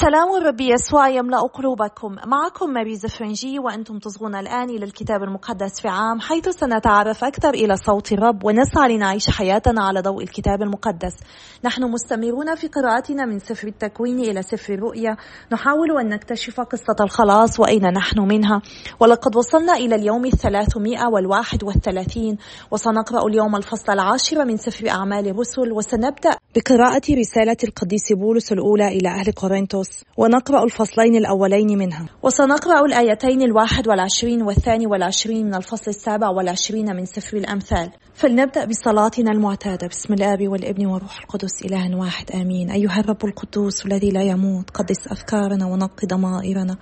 سلام الرب يسوع يملأ قلوبكم. معكم ماريزا فرنجي وأنتم تصغون الآن إلى الكتاب المقدس في عام حيث سنتعرف أكثر إلى صوت الرب ونسعى لنعيش حياتنا على ضوء الكتاب المقدس. نحن مستمرون في قراءتنا من سفر التكوين إلى سفر الرؤيا. نحاول أن نكتشف قصة الخلاص وأين نحن منها. ولقد وصلنا إلى اليوم الثلاثمائة والواحد والثلاثين. وسنقرأ اليوم الفصل العاشر من سفر أعمال الرسل. وسنبدأ بقراءة رسالة القديس بولس الأولى إلى أهل قرنطس بطرس ونقرأ الفصلين الأولين منها. وسنقرأ الآيتين الواحد والعشرين والثاني والعشرين من الفصل السابع والعشرين من سفر الأمثال. فلنبدأ بصلاتنا المعتادة. بسم الآب والابن والروح القدس إله واحد. آمين. أيها الرب القدوس الذي لا يموت قدس أفكارنا ونقي ضمائرنا.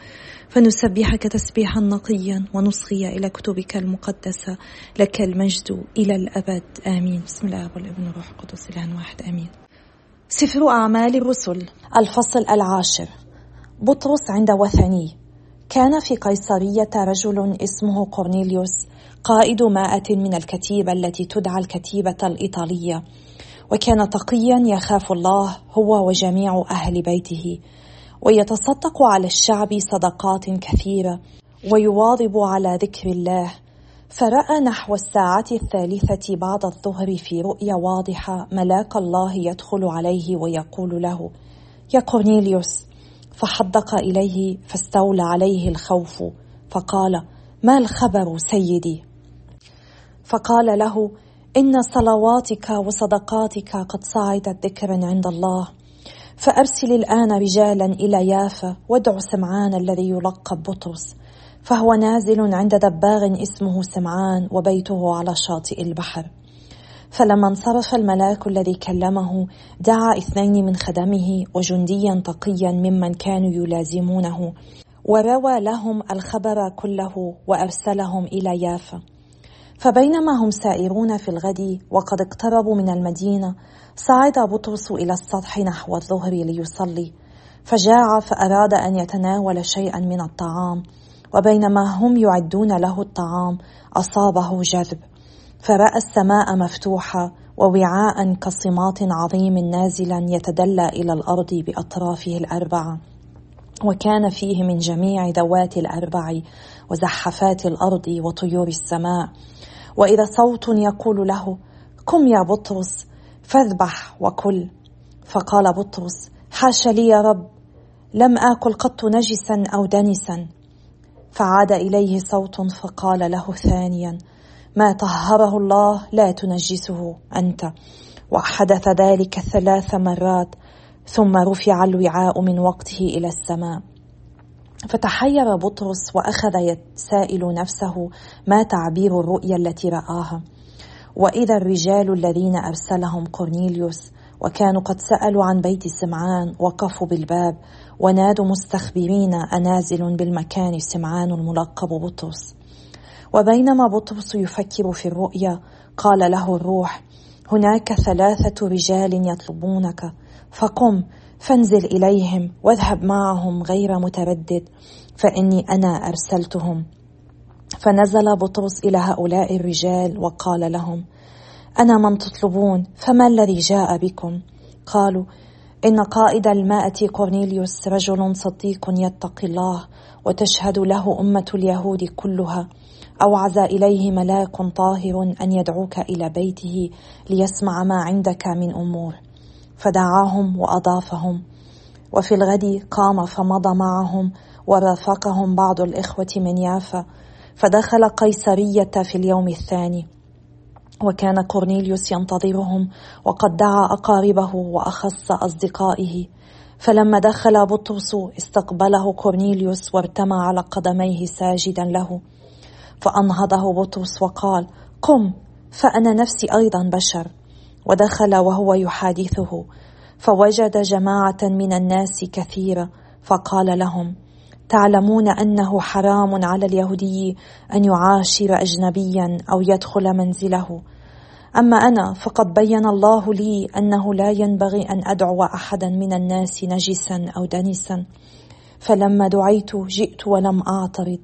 فنسبحك تسبيحا نقيا ونصغي إلى كتبك المقدسة. لك المجد إلى الأبد. آمين. بسم الآب والابن والروح القدس إله واحد. آمين. سفر أعمال الرسل. الفصل العاشر. بطرس عند وثني. كان في قيصرية رجل اسمه قرنيليوس قائد مائة من الكتيبة التي تدعى الكتيبة الإيطالية. وكان تقيا يخاف الله هو وجميع أهل بيته. ويتصدق على الشعب صدقات كثيرة. ويواظب على ذكر الله. فرأى نحو الساعة الثالثة بعد الظهر في رؤيا واضحة ملاك الله يدخل عليه ويقول له يا كورنيليوس فحدق إليه فاستولى عليه الخوف فقال ما الخبر سيدي؟ فقال له إن صلواتك وصدقاتك قد صعدت ذكرا عند الله فأرسل الآن رجالا إلى يافا وادع سمعان الذي يلقب بطرس. فهو نازل عند دباغ اسمه سمعان وبيته على شاطئ البحر. فلما انصرف الملاك الذي كلمه دعا اثنين من خدمه وجنديا تقيا ممن كانوا يلازمونه وروى لهم الخبر كله وأرسلهم إلى يافا. فبينما هم سائرون في الغد وقد اقتربوا من المدينة صعد بطرس إلى السطح نحو الظهر ليصلي. فجاع فأراد أن يتناول شيئا من الطعام وبينما هم يعدون له الطعام أصابه جذب فرأى السماء مفتوحة ووعاء كصماط عظيم نازلا يتدلى إلى الأرض بأطرافه الأربعة وكان فيه من جميع ذوات الأربع وزحفات الأرض وطيور السماء. وإذا صوت يقول له قم يا بطرس فاذبح وكل. فقال بطرس حاش لي يا رب لم آكل قط نجسا أو دنسا. فعاد إليه صوت فقال له ثانيا ما طهره الله لا تنجسه أنت. وحدث ذلك ثلاث مرات ثم رفع الوعاء من وقته إلى السماء. فتحير بطرس وأخذ يتسائل نفسه ما تعبير الرؤيا التي رآها. وإذا الرجال الذين أرسلهم قرنيليوس وكانوا قد سألوا عن بيت سمعان وقفوا بالباب ونادوا مستخبرين أنازل بالمكان سمعان الملقب بطرس. وبينما بطرس يفكر في الرؤيا قال له الروح هناك ثلاثة رجال يطلبونك فقم فانزل إليهم واذهب معهم غير متردد فإني أنا أرسلتهم. فنزل بطرس إلى هؤلاء الرجال وقال لهم أنا من تطلبون فما الذي جاء بكم؟ قالوا إن قائد المائة كورنيليوس رجل صديق يتقي الله وتشهد له أمة اليهود كلها. أوعز إليه ملاك طاهر أن يدعوك إلى بيته ليسمع ما عندك من أمور. فدعاهم وأضافهم. وفي الغد قام فمضى معهم ورافقهم بعض الإخوة من يافا فدخل قيصرية في اليوم الثاني. وكان كورنيليوس ينتظرهم وقد دعا أقاربه وأخص أصدقائه. فلما دخل بطرس استقبله كورنيليوس وارتمى على قدميه ساجدا له. فأنهضه بطرس وقال قم فأنا نفسي أيضا بشر. ودخل وهو يحادثه. فوجد جماعة من الناس كثيرة فقال لهم تعلمون أنه حرام على اليهودي أن يعاشر اجنبيا أو يدخل منزله. أما أنا فقد بين الله لي أنه لا ينبغي أن أدعو احدا من الناس نجسا أو دنسا فلما دعيت جئت ولم أعترض.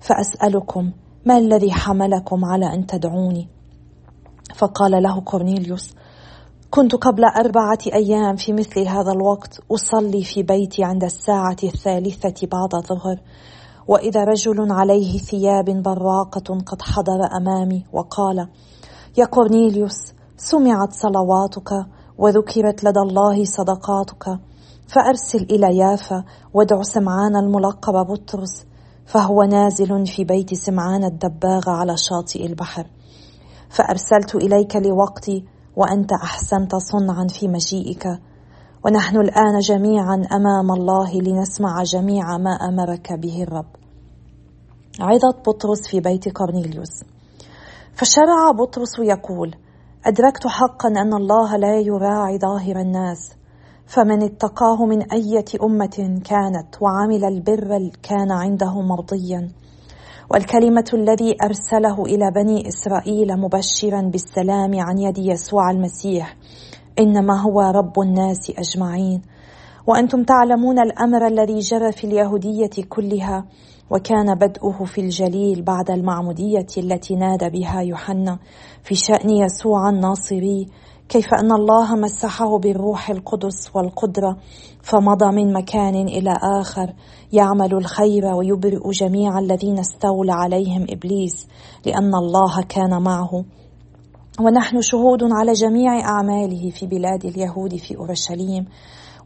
فأسألكم ما الذي حملكم على أن تدعوني؟ فقال له كورنيليوس كنت قبل أربعة أيام في مثل هذا الوقت أصلي في بيتي عند الساعة الثالثة بعد الظهر. وإذا رجل عليه ثياب براقة قد حضر أمامي وقال يا كورنيليوس سمعت صلواتك وذكرت لدى الله صدقاتك. فأرسل إلى يافا وادع سمعان الملقب بطرس فهو نازل في بيت سمعان الدباغ على شاطئ البحر. فأرسلت إليك لوقتي وأنت أحسنت صنعا في مجيئك. ونحن الآن جميعا أمام الله لنسمع جميع ما أمرك به الرب. عظت بطرس في بيت كورنيليوس. فشرع بطرس يقول أدركت حقا أن الله لا يراعي ظاهر الناس. فمن اتقاه من أية أمة كانت وعمل البر كان عنده مرضيا. والكلمة الذي أرسله إلى بني إسرائيل مبشرا بالسلام عن يد يسوع المسيح. إنما هو رب الناس أجمعين. وأنتم تعلمون الأمر الذي جرى في اليهودية كلها وكان بدءه في الجليل بعد المعمودية التي نادى بها يوحنا في شأن يسوع الناصري. كيف أن الله مسحه بالروح القدس والقدرة فمضى من مكان إلى آخر يعمل الخير ويبرئ جميع الذين استولى عليهم إبليس لأن الله كان معه. ونحن شهود على جميع أعماله في بلاد اليهود في أورشليم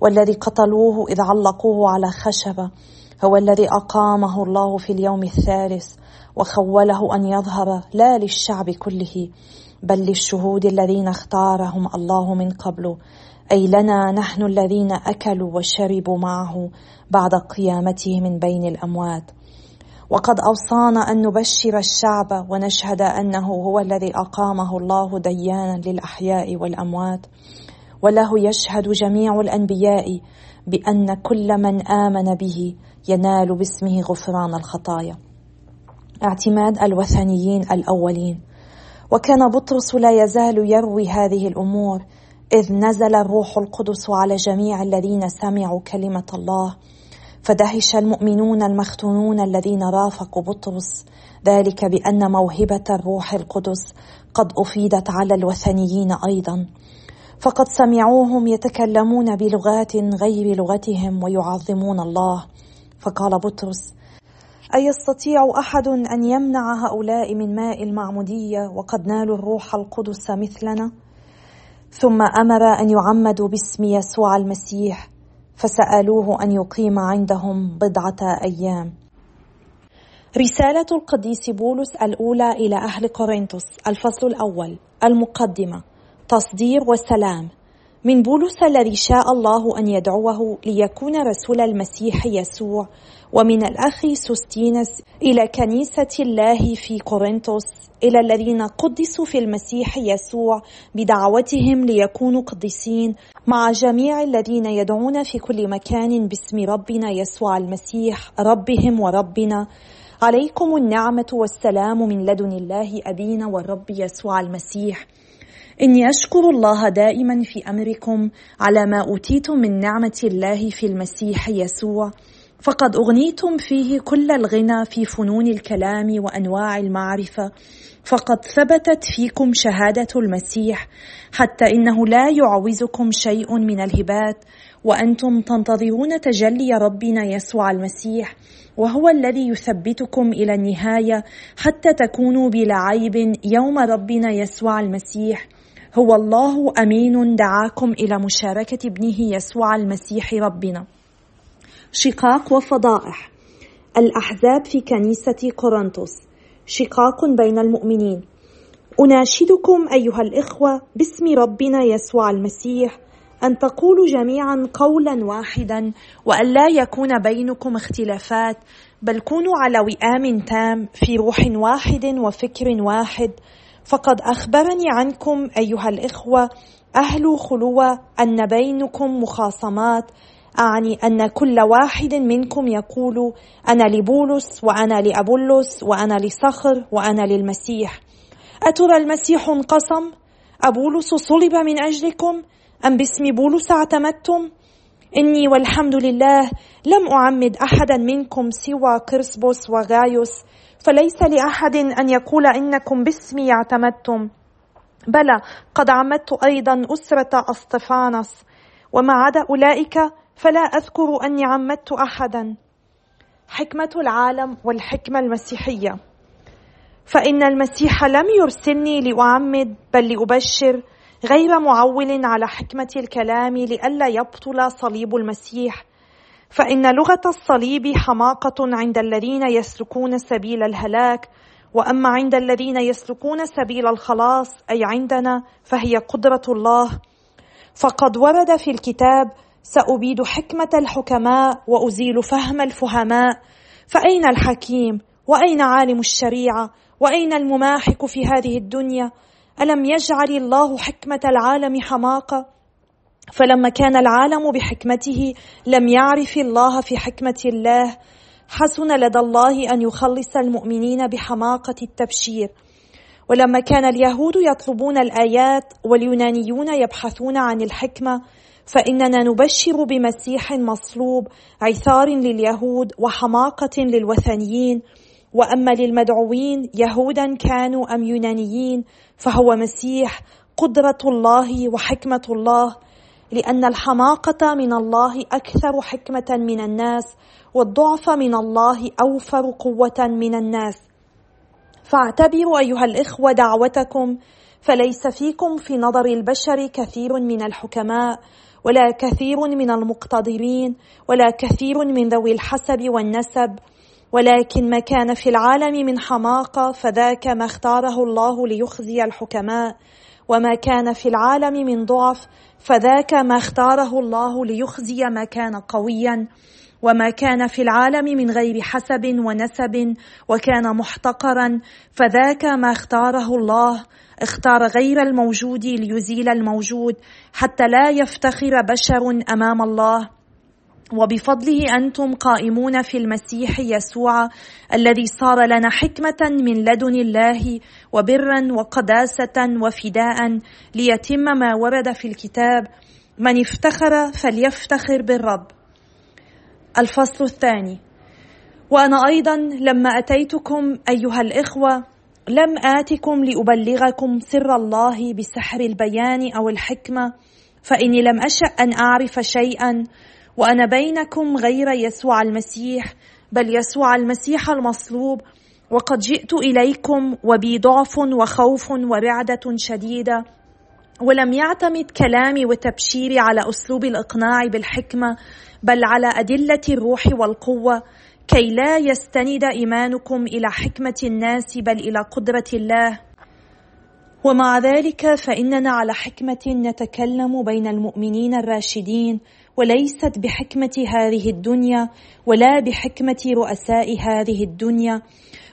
والذي قتلوه إذ علقوه على خشبة هو الذي أقامه الله في اليوم الثالث وخوله أن يظهر لا للشعب كله. بل للشهود الذين اختارهم الله من قبل. أي لنا نحن الذين أكلوا وشربوا معه بعد قيامته من بين الأموات. وقد أوصانا أن نبشر الشعب ونشهد أنه هو الذي أقامه الله ديانا للأحياء والأموات. وله يشهد جميع الأنبياء بأن كل من آمن به ينال باسمه غفران الخطايا. اعتماد الوثنيين الأولين. وكان بطرس لا يزال يروي هذه الأمور إذ نزل الروح القدس على جميع الذين سمعوا كلمة الله. فدهش المؤمنون المختونون الذين رافقوا بطرس ذلك بأن موهبة الروح القدس قد أفيدت على الوثنيين أيضا. فقد سمعوهم يتكلمون بلغات غير لغتهم ويعظمون الله. فقال بطرس أيستطيع أحد أن يمنع هؤلاء من ماء المعمودية وقد نالوا الروح القدس مثلنا؟ ثم أمر أن يعمدوا باسم يسوع المسيح فسألوه أن يقيم عندهم بضعة أيام. رسالة القديس بولس الأولى إلى أهل كورنثوس الفصل الأول المقدمة تصدير والسلام من بولس الذي شاء الله أن يدعوه ليكون رسول المسيح يسوع ومن الأخ سوستينس إلى كنيسة الله في كورنثوس إلى الذين قدسوا في المسيح يسوع بدعوتهم ليكونوا قديسين مع جميع الذين يدعون في كل مكان باسم ربنا يسوع المسيح ربهم وربنا. عليكم النعمة والسلام من لدن الله أبينا والرب يسوع المسيح. إني أشكر الله دائما في أمركم على ما أوتيتم من نعمة الله في المسيح يسوع. فقد أغنيتم فيه كل الغنى في فنون الكلام وأنواع المعرفة. فقد ثبتت فيكم شهادة المسيح حتى إنه لا يعوزكم شيء من الهبات. وأنتم تنتظرون تجلي ربنا يسوع المسيح وهو الذي يثبتكم إلى النهاية حتى تكونوا بلا عيب يوم ربنا يسوع المسيح. هو الله أمين دعاكم إلى مشاركة ابنه يسوع المسيح ربنا. شقاق وفضائح. الأحزاب في كنيسة كورنثوس شقاق بين المؤمنين. أناشدكم أيها الإخوة باسم ربنا يسوع المسيح أن تقولوا جميعا قولا واحدا وأن لا يكون بينكم اختلافات بل كونوا على وئام تام في روح واحد وفكر واحد فقد أخبرني عنكم أيها الإخوة أهل خلوه أن بينكم مخاصمات أعني أن كل واحد منكم يقول أنا لبولس وأنا لأبولس وأنا لصخر وأنا للمسيح. أترى المسيح انقسم؟ أبولس صلب من أجلكم؟ أم باسم بولس اعتمدتم؟ إني والحمد لله لم أعمد أحدا منكم سوى كرسبوس وغايوس فليس لأحد أن يقول إنكم باسمي اعتمدتم. بلى قد عمدت أيضا أسرة أسطفانس وما عدا أولئك فلا أذكر أني عمدت أحدا. حكمة العالم والحكمة المسيحية. فإن المسيح لم يرسلني لأعمد بل لأبشر غير معول على حكمة الكلام لئلا يبطل صليب المسيح. فإن لغة الصليب حماقة عند الذين يسلكون سبيل الهلاك وأما عند الذين يسلكون سبيل الخلاص أي عندنا فهي قدرة الله. فقد ورد في الكتاب سأبيد حكمة الحكماء وأزيل فهم الفهماء فأين الحكيم؟ وأين عالم الشريعة؟ وأين المماحك في هذه الدنيا؟ ألم يجعل الله حكمة العالم حماقة؟ فلما كان العالم بحكمته لم يعرف الله في حكمة الله حسن لدى الله أن يخلص المؤمنين بحماقة التبشير. ولما كان اليهود يطلبون الآيات واليونانيون يبحثون عن الحكمة فإننا نبشر بمسيح مصلوب عثار لليهود وحماقة للوثنيين. وأما للمدعوين يهودا كانوا أم يونانيين فهو مسيح قدرة الله وحكمة الله. لأن الحماقة من الله أكثر حكمة من الناس والضعف من الله أوفر قوة من الناس. فاعتبروا أيها الإخوة دعوتكم فليس فيكم في نظر البشر كثير من الحكماء ولا كثير من المقتدرين ولا كثير من ذوي الحسب والنسب. ولكن ما كان في العالم من حماقة فذاك ما اختاره الله ليخزي الحكماء. وما كان في العالم من ضعف فذاك ما اختاره الله ليخزي ما كان قويا وما كان في العالم من غير حسب ونسب وكان محتقرا. فذاك ما اختاره الله اختار غير الموجود ليزيل الموجود حتى لا يفتخر بشر أمام الله. وبفضله أنتم قائمون في المسيح يسوع الذي صار لنا حكمة من لدن الله وبرا وقداسة وفداء ليتم ما ورد في الكتاب من افتخر فليفتخر بالرب الفصل الثاني وأنا أيضا لما أتيتكم أيها الإخوة لم آتكم لأبلغكم سر الله بسحر البيان أو الحكمة فإني لم أشأ أن أعرف شيئا وأنا بينكم غير يسوع المسيح بل يسوع المسيح المصلوب وقد جئت إليكم وبي ضعف وخوف ورعدة شديدة ولم يعتمد كلامي وتبشيري على أسلوب الإقناع بالحكمة بل على أدلة الروح والقوة كي لا يستند إيمانكم إلى حكمة الناس بل إلى قدرة الله. ومع ذلك فإننا على حكمة نتكلم بين المؤمنين الراشدين وليست بحكمة هذه الدنيا ولا بحكمة رؤساء هذه الدنيا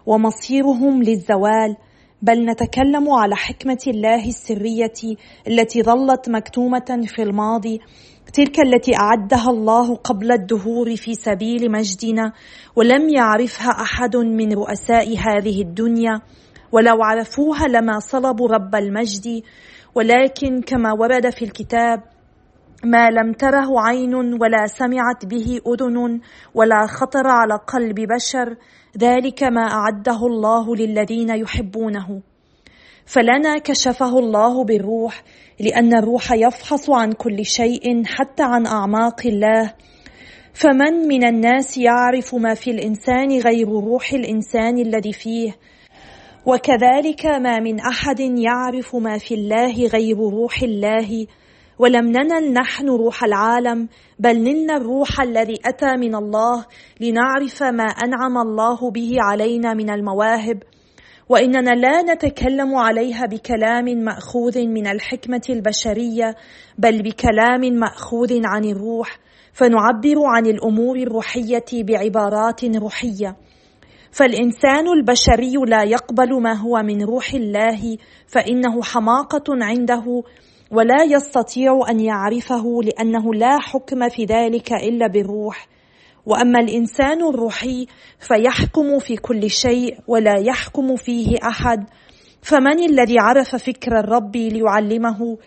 ومصيرهم للزوال. بل نتكلم على حكمة الله السرية التي ظلت مكتومة في الماضي تلك التي أعدها الله قبل الدهور في سبيل مجدنا ولم يعرفها أحد من رؤساء هذه الدنيا. ولو عرفوها لما صلبوا رب المجد ولكن كما ورد في الكتاب ما لم تره عين ولا سمعت به أذن ولا خطر على قلب بشر ذلك ما أعده الله للذين يحبونه. فلنا كشفه الله بالروح لأن الروح يفحص عن كل شيء حتى عن أعماق الله. فمن من الناس يعرف ما في الإنسان غير روح الإنسان الذي فيه؟ وكذلك ما من أحد يعرف ما في الله غير روح الله. ولم ننل نحن روح العالم بل نلنا الروح الذي أتى من الله لنعرف ما أنعم الله به علينا من المواهب. وإننا لا نتكلم عليها بكلام مأخوذ من الحكمة البشرية بل بكلام مأخوذ عن الروح. فنعبر عن الأمور الروحية بعبارات روحية. فالإنسان البشري لا يقبل ما هو من روح الله فإنه حماقة عنده ولا يستطيع أن يعرفه لأنه لا حكم في ذلك إلا بالروح. وأما الإنسان الروحي فيحكم في كل شيء ولا يحكم فيه أحد. فمن الذي عرف فكر الرب ليعلمه؟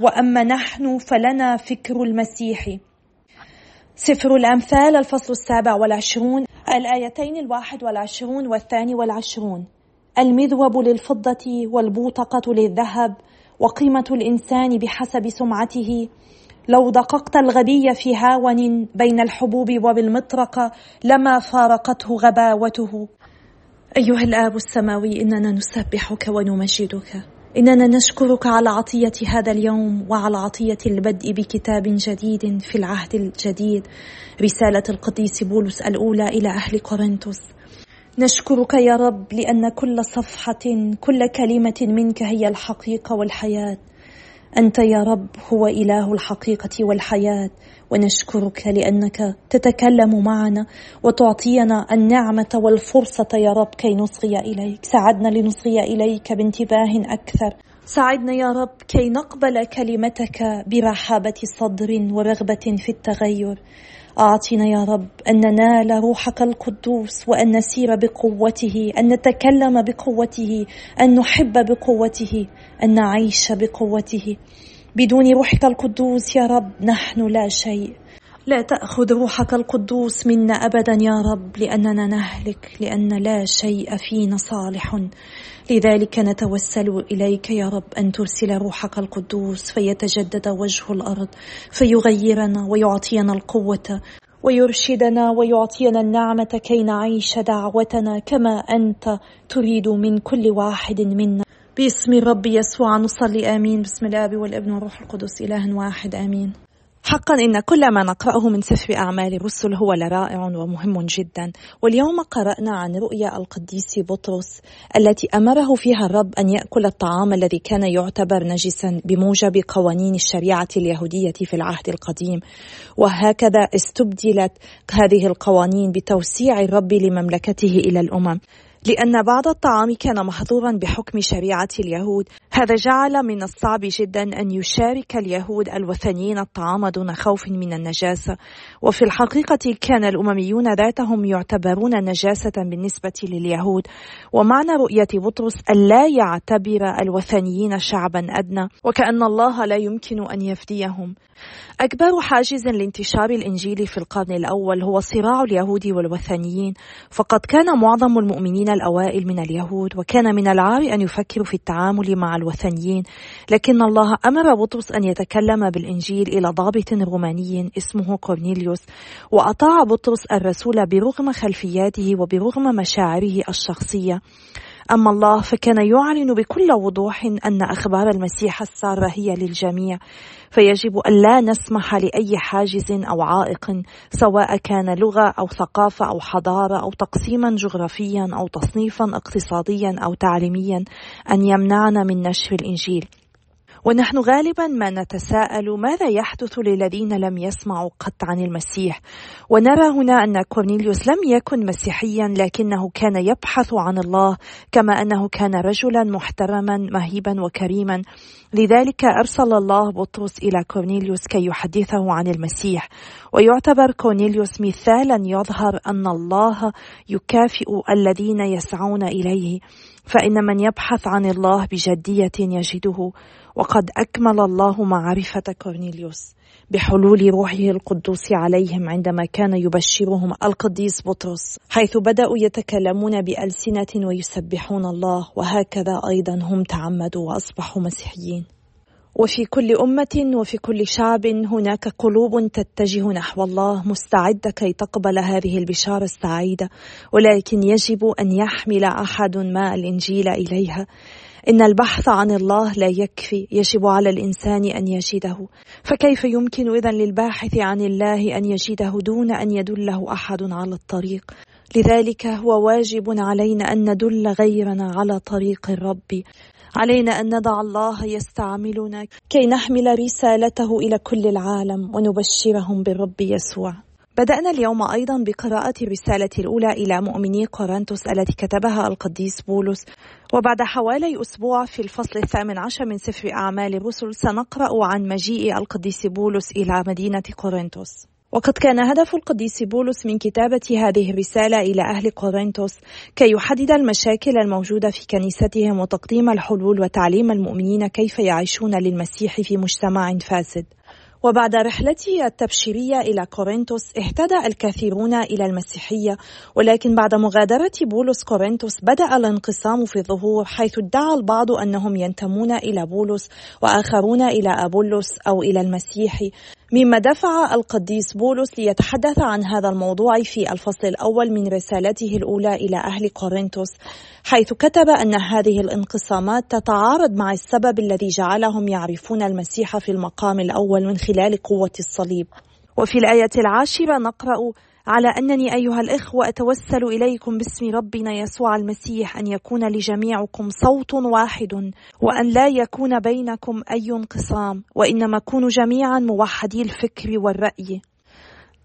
وأما نحن فلنا فكر المسيح. سفر الأمثال الفصل السابع والعشرون الآيتين الواحد والعشرون والثاني والعشرون. المذوب للفضة والبوتقة للذهب. وقيمة الإنسان بحسب سمعته. لو دققت الغبي في هاون بين الحبوب وبالمطرقة لما فارقته غباوته. أيها الآب السماوي إننا نسبحك ونمجدك. إننا نشكرك على عطية هذا اليوم وعلى عطية البدء بكتاب جديد في العهد الجديد. رسالة القديس بولس الأولى إلى أهل كورنثوس نشكرك يا رب لأن كل صفحة كل كلمة منك هي الحقيقة والحياة. أنت يا رب هو إله الحقيقة والحياة. ونشكرك لأنك تتكلم معنا وتعطينا النعمة والفرصة يا رب كي نصغي إليك. ساعدنا لنصغي إليك بانتباه أكثر. ساعدنا يا رب كي نقبل كلمتك برحابة صدر ورغبة في التغير. أعطنا يا رب أن ننال روحك القدوس وأن نسير بقوته أن نتكلم بقوته أن نحب بقوته أن نعيش بقوته. بدون روحك القدوس يا رب نحن لا شيء. لا تأخذ روحك القدوس منا أبدا يا رب لأننا نهلك لأن لا شيء فينا صالح. لذلك نتوسل إليك يا رب أن ترسل روحك القدوس فيتجدد وجه الأرض فيغيرنا ويعطينا القوة ويرشدنا ويعطينا النعمة كي نعيش دعوتنا كما أنت تريد من كل واحد منا. باسم الرب يسوع نصلي آمين. بسم الآب والابن والروح القدس إله واحد آمين. حقا إن كل ما نقرأه من سفر أعمال الرسل هو لرائع ومهم جدا. واليوم قرأنا عن رؤيا القديس بطرس التي أمره فيها الرب أن يأكل الطعام الذي كان يعتبر نجسا بموجب قوانين الشريعة اليهودية في العهد القديم. وهكذا استبدلت هذه القوانين بتوسيع الرب لمملكته إلى الأمم. لأن بعض الطعام كان محظورا بحكم شريعة اليهود. هذا جعل من الصعب جدا أن يشارك اليهود الوثنيين الطعام دون خوف من النجاسة. وفي الحقيقة كان الأمميون ذاتهم يعتبرون نجاسة بالنسبة لليهود. ومعنى رؤية بطرس ألا يعتبر الوثنيين شعبا أدنى وكأن الله لا يمكن أن يفديهم. أكبر حاجز لانتشار الإنجيل في القرن الأول هو صراع اليهود والوثنيين. فقد كان معظم المؤمنين الأوائل من اليهود وكان من العار أن يفكروا في التعامل مع الوثنيين لكن الله أمر بطرس أن يتكلم بالإنجيل إلى ضابط روماني اسمه كورنيليوس وأطاع بطرس الرسول برغم خلفياته وبرغم مشاعره الشخصية. أما الله فكان يعلن بكل وضوح أن أخبار المسيح السارة هي للجميع فيجب أن لا نسمح لأي حاجز أو عائق سواء كان لغة أو ثقافة أو حضارة أو تقسيما جغرافيا أو تصنيفا اقتصاديا أو تعليميا أن يمنعنا من نشر الإنجيل. ونحن غالبا ما نتساءل ماذا يحدث للذين لم يسمعوا قط عن المسيح. ونرى هنا أن كورنيليوس لم يكن مسيحيا لكنه كان يبحث عن الله كما أنه كان رجلا محترما مهيبا وكريما. لذلك أرسل الله بطرس إلى كورنيليوس كي يحدثه عن المسيح. ويعتبر كورنيليوس مثالا يظهر أن الله يكافئ الذين يسعون إليه. فإن من يبحث عن الله بجدية يجده. وقد أكمل الله معرفة كورنيليوس بحلول روحه القدوس عليهم عندما كان يبشرهم القديس بطرس حيث بدأوا يتكلمون بألسنة ويسبحون الله وهكذا أيضا هم تعمدوا وأصبحوا مسيحيين. وفي كل أمة وفي كل شعب هناك قلوب تتجه نحو الله مستعدة كي تقبل هذه البشارة السعيدة ولكن يجب أن يحمل أحد ما الإنجيل إليها. إن البحث عن الله لا يكفي يجب على الإنسان أن يجده. فكيف يمكن إذا للباحث عن الله أن يجده دون أن يدله أحد على الطريق؟ لذلك هو واجب علينا أن ندل غيرنا على طريق الرب. علينا أن ندع الله يستعملنا كي نحمل رسالته إلى كل العالم ونبشرهم بالرب يسوع. بدأنا اليوم أيضا بقراءة الرسالة الأولى إلى مؤمني قرنطس التي كتبها القديس بولس. وبعد حوالي أسبوع في الفصل الثامن عشر من سفر أعمال الرسل سنقرأ عن مجيء القديس بولس إلى مدينة قرنطس. وقد كان هدف القديس بولس من كتابة هذه الرسالة إلى أهل قرنطس كي يحدد المشاكل الموجودة في كنيستهم وتقديم الحلول وتعليم المؤمنين كيف يعيشون للمسيح في مجتمع فاسد. وبعد رحلته التبشيرية إلى كورنثوس اهتدى الكثيرون إلى المسيحية ولكن بعد مغادرة بولس كورنثوس بدأ الانقسام في الظهور حيث ادعى البعض أنهم ينتمون إلى بولس وآخرون إلى أبولس أو إلى المسيح. مما دفع القديس بولس ليتحدث عن هذا الموضوع في الفصل الأول من رسالته الأولى إلى أهل كورنثوس حيث كتب أن هذه الانقسامات تتعارض مع السبب الذي جعلهم يعرفون المسيح في المقام الأول من خلال قوة الصليب. وفي الآية العاشرة نقرأ على أنني أيها الإخوة أتوسل إليكم باسم ربنا يسوع المسيح أن يكون لجميعكم صوت واحد وأن لا يكون بينكم أي انقسام وإنما كونوا جميعا موحدي الفكر والرأي.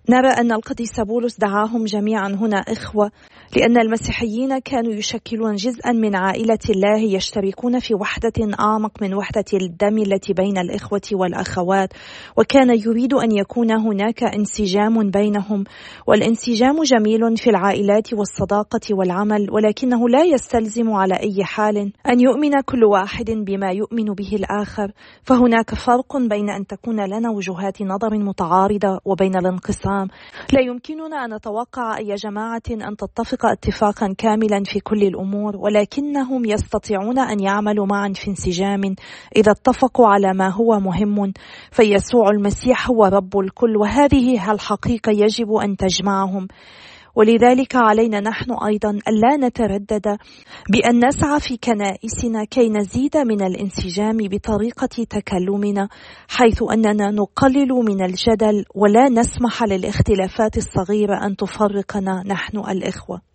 نرى أن القديس بولس دعاهم جميعا هنا إخوة لأن المسيحيين كانوا يشكلون جزءا من عائلة الله يشتركون في وحدة أعمق من وحدة الدم التي بين الإخوة والأخوات وكان يريد أن يكون هناك انسجام بينهم. والانسجام جميل في العائلات والصداقة والعمل ولكنه لا يستلزم على أي حال أن يؤمن كل واحد بما يؤمن به الآخر. فهناك فرق بين أن تكون لنا وجهات نظر متعارضة وبين الانقسام. الإسلام لا يمكننا أن نتوقع أي جماعة أن تتفق اتفاقا كاملا في كل الأمور ولكنهم يستطيعون أن يعملوا معا في انسجام إذا اتفقوا على ما هو مهم. فيسوع المسيح هو رب الكل وهذه الحقيقة يجب أن تجمعهم. ولذلك علينا نحن أيضا ألا نتردد بأن نسعى في كنائسنا كي نزيد من الانسجام بطريقة تكلمنا حيث أننا نقلل من الجدل ولا نسمح للاختلافات الصغيرة أن تفرقنا نحن الإخوة.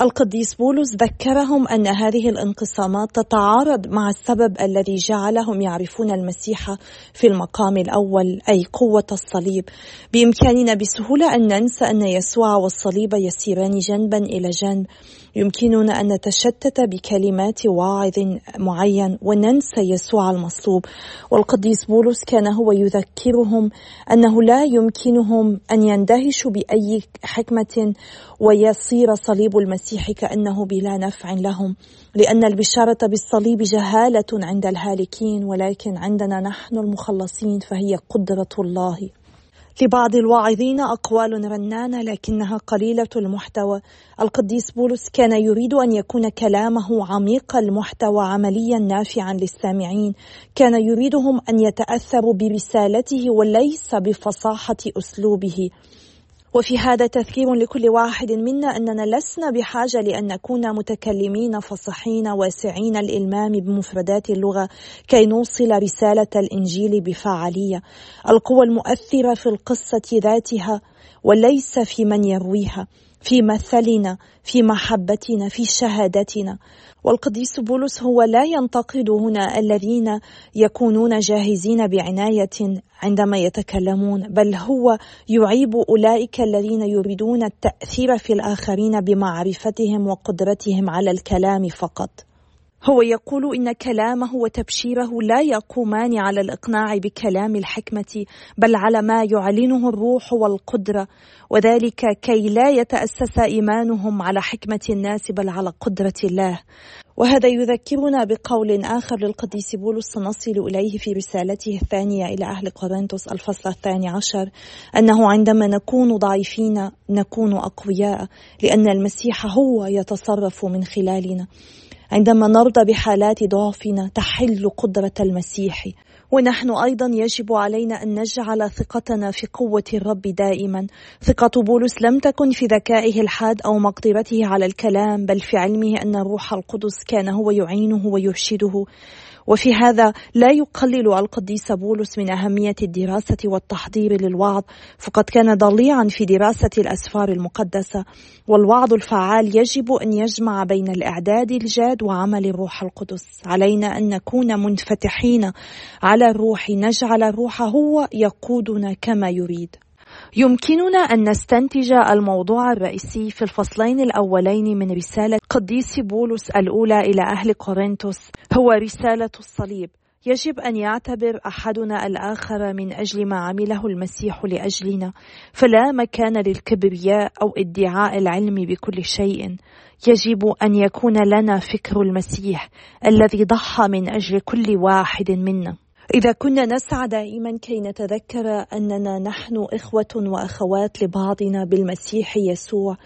القديس بولس ذكرهم أن هذه الانقسامات تتعارض مع السبب الذي جعلهم يعرفون المسيح في المقام الأول أي قوة الصليب. بإمكاننا بسهولة أن ننسى أن يسوع والصليب يسيران جنبا إلى جنب. يمكننا أن نتشتت بكلمات واعظ معين وننسى يسوع المصلوب. والقديس بولس كان هو يذكرهم أنه لا يمكنهم أن يندهشوا بأي حكمة ويصير صليب المسيح كأنه بلا نفع لهم لأن البشارة بالصليب جهالة عند الهالكين ولكن عندنا نحن المخلصين فهي قدرة الله. لبعض الواعظين أقوال رنانة لكنها قليلة المحتوى. القديس بولس كان يريد أن يكون كلامه عميق المحتوى عمليا نافعا للسامعين. كان يريدهم أن يتأثروا برسالته وليس بفصاحة أسلوبه. وفي هذا تذكير لكل واحد منا أننا لسنا بحاجة لأن نكون متكلمين فصحين واسعين الإلمام بمفردات اللغة كي نوصل رسالة الإنجيل بفعاليه القوه المؤثرة في القصة ذاتها وليس في من يرويها. في مثلنا في محبتنا في شهادتنا. والقديس بولس هو لا ينتقد هنا الذين يكونون جاهزين بعناية عندما يتكلمون بل هو يعيب أولئك الذين يريدون التأثير في الآخرين بمعرفتهم وقدرتهم على الكلام فقط. هو يقول إن كلامه وتبشيره لا يقومان على الإقناع بكلام الحكمة بل على ما يعلنه الروح والقدرة. وذلك كي لا يتأسس إيمانهم على حكمة الناس بل على قدرة الله. وهذا يذكرنا بقول آخر للقديس بولس سنصل إليه في رسالته الثانية إلى أهل قرنطس الفصل الثاني عشر أنه عندما نكون ضعيفين نكون أقوياء لأن المسيح هو يتصرف من خلالنا. عندما نرضى بحالات ضعفنا تحل قدرة المسيح. ونحن أيضا يجب علينا أن نجعل ثقتنا في قوة الرب دائما. ثقة بولس لم تكن في ذكائه الحاد أو مقدرته على الكلام بل في علمه أن الروح القدس كان هو يعينه ويرشده. وفي هذا لا يقلل القديس بولس من أهمية الدراسة والتحضير للوعظ فقد كان ضليعا في دراسة الأسفار المقدسة والوعظ الفعال يجب أن يجمع بين الإعداد الجاد وعمل الروح القدس. علينا أن نكون منفتحين على الروح نجعل الروح هو يقودنا كما يريد. يمكننا أن نستنتج الموضوع الرئيسي في الفصلين الأولين من رسالة قديس بولس الأولى إلى أهل كورنثوس هو رسالة الصليب. يجب أن يعتبر أحدنا الآخر من أجل ما عمله المسيح لأجلنا فلا مكان للكبرياء أو ادعاء العلم بكل شيء. يجب أن يكون لنا فكر المسيح الذي ضحى من أجل كل واحد منا. إذا كنا نسعى دائما كي نتذكر أننا نحن إخوة وأخوات لبعضنا بالمسيح يسوع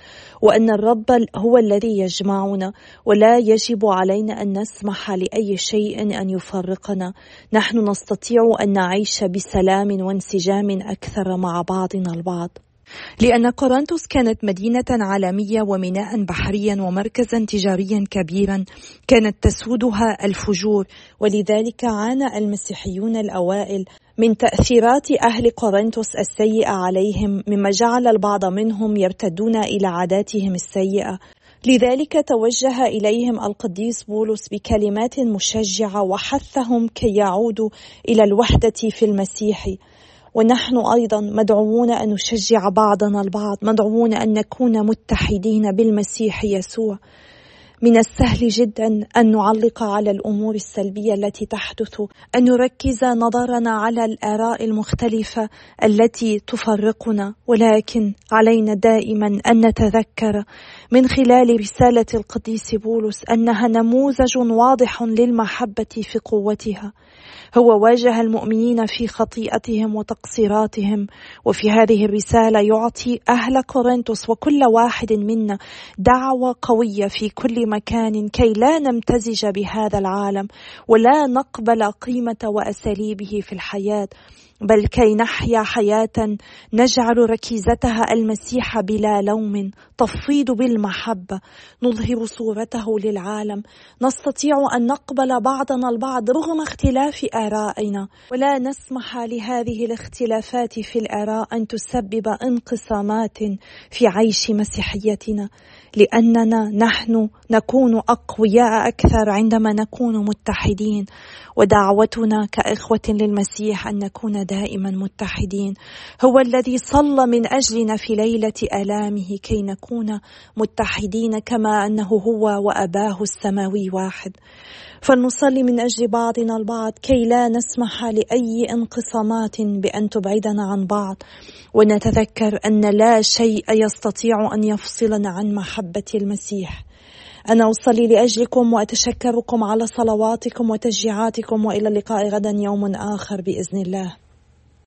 وأن الرب هو الذي يجمعنا ولا يجب علينا أن نسمح لأي شيء أن يفرقنا. نحن نستطيع أن نعيش بسلام وانسجام أكثر مع بعضنا البعض. لأن قرنطس كانت مدينة عالمية وميناء بحريا ومركزا تجاريا كبيرا كانت تسودها الفجور. ولذلك عانى المسيحيون الأوائل من تأثيرات أهل قرنطس السيئة عليهم مما جعل البعض منهم يرتدون إلى عاداتهم السيئة. لذلك توجه إليهم القديس بولس بكلمات مشجعة وحثهم كي يعودوا إلى الوحدة في المسيح. ونحن أيضا مدعوون أن نشجع بعضنا البعض مدعوون أن نكون متحدين بالمسيح يسوع. من السهل جدا أن نعلق على الأمور السلبية التي تحدث أن نركز نظرنا على الآراء المختلفة التي تفرقنا. ولكن علينا دائما أن نتذكر من خلال رسالة القديس بولس أنها نموذج واضح للمحبة في قوتها. هو واجه المؤمنين في خطيئتهم وتقصيراتهم. وفي هذه الرسالة يعطي أهل كورنثوس وكل واحد منا دعوة قوية في كل مكان كي لا نمتزج بهذا العالم ولا نقبل قيمة وأساليبه في الحياة. بل كي نحيا حياة نجعل ركيزتها المسيح بلا لوم تفيض بالمحبة نظهر صورته للعالم. نستطيع أن نقبل بعضنا البعض رغم اختلاف آرائنا. ولا نسمح لهذه الاختلافات في الآراء أن تسبب انقسامات في عيش مسيحيتنا. لأننا نحن نكون أقوياء أكثر عندما نكون متحدين. ودعوتنا كإخوة للمسيح أن نكون دائما متحدين. هو الذي صلى من أجلنا في ليلة آلامه كي نكون متحدين كما أنه هو وأباه السماوي واحد. فلنصلي من أجل بعضنا البعض كي لا نسمح لأي انقسامات بأن تبعدنا عن بعض. ونتذكر أن لا شيء يستطيع أن يفصلنا عن محبة المسيح. أنا أصلي لأجلكم وأتشكركم على صلواتكم وتشجيعاتكم وإلى اللقاء غدا يوم آخر بإذن الله.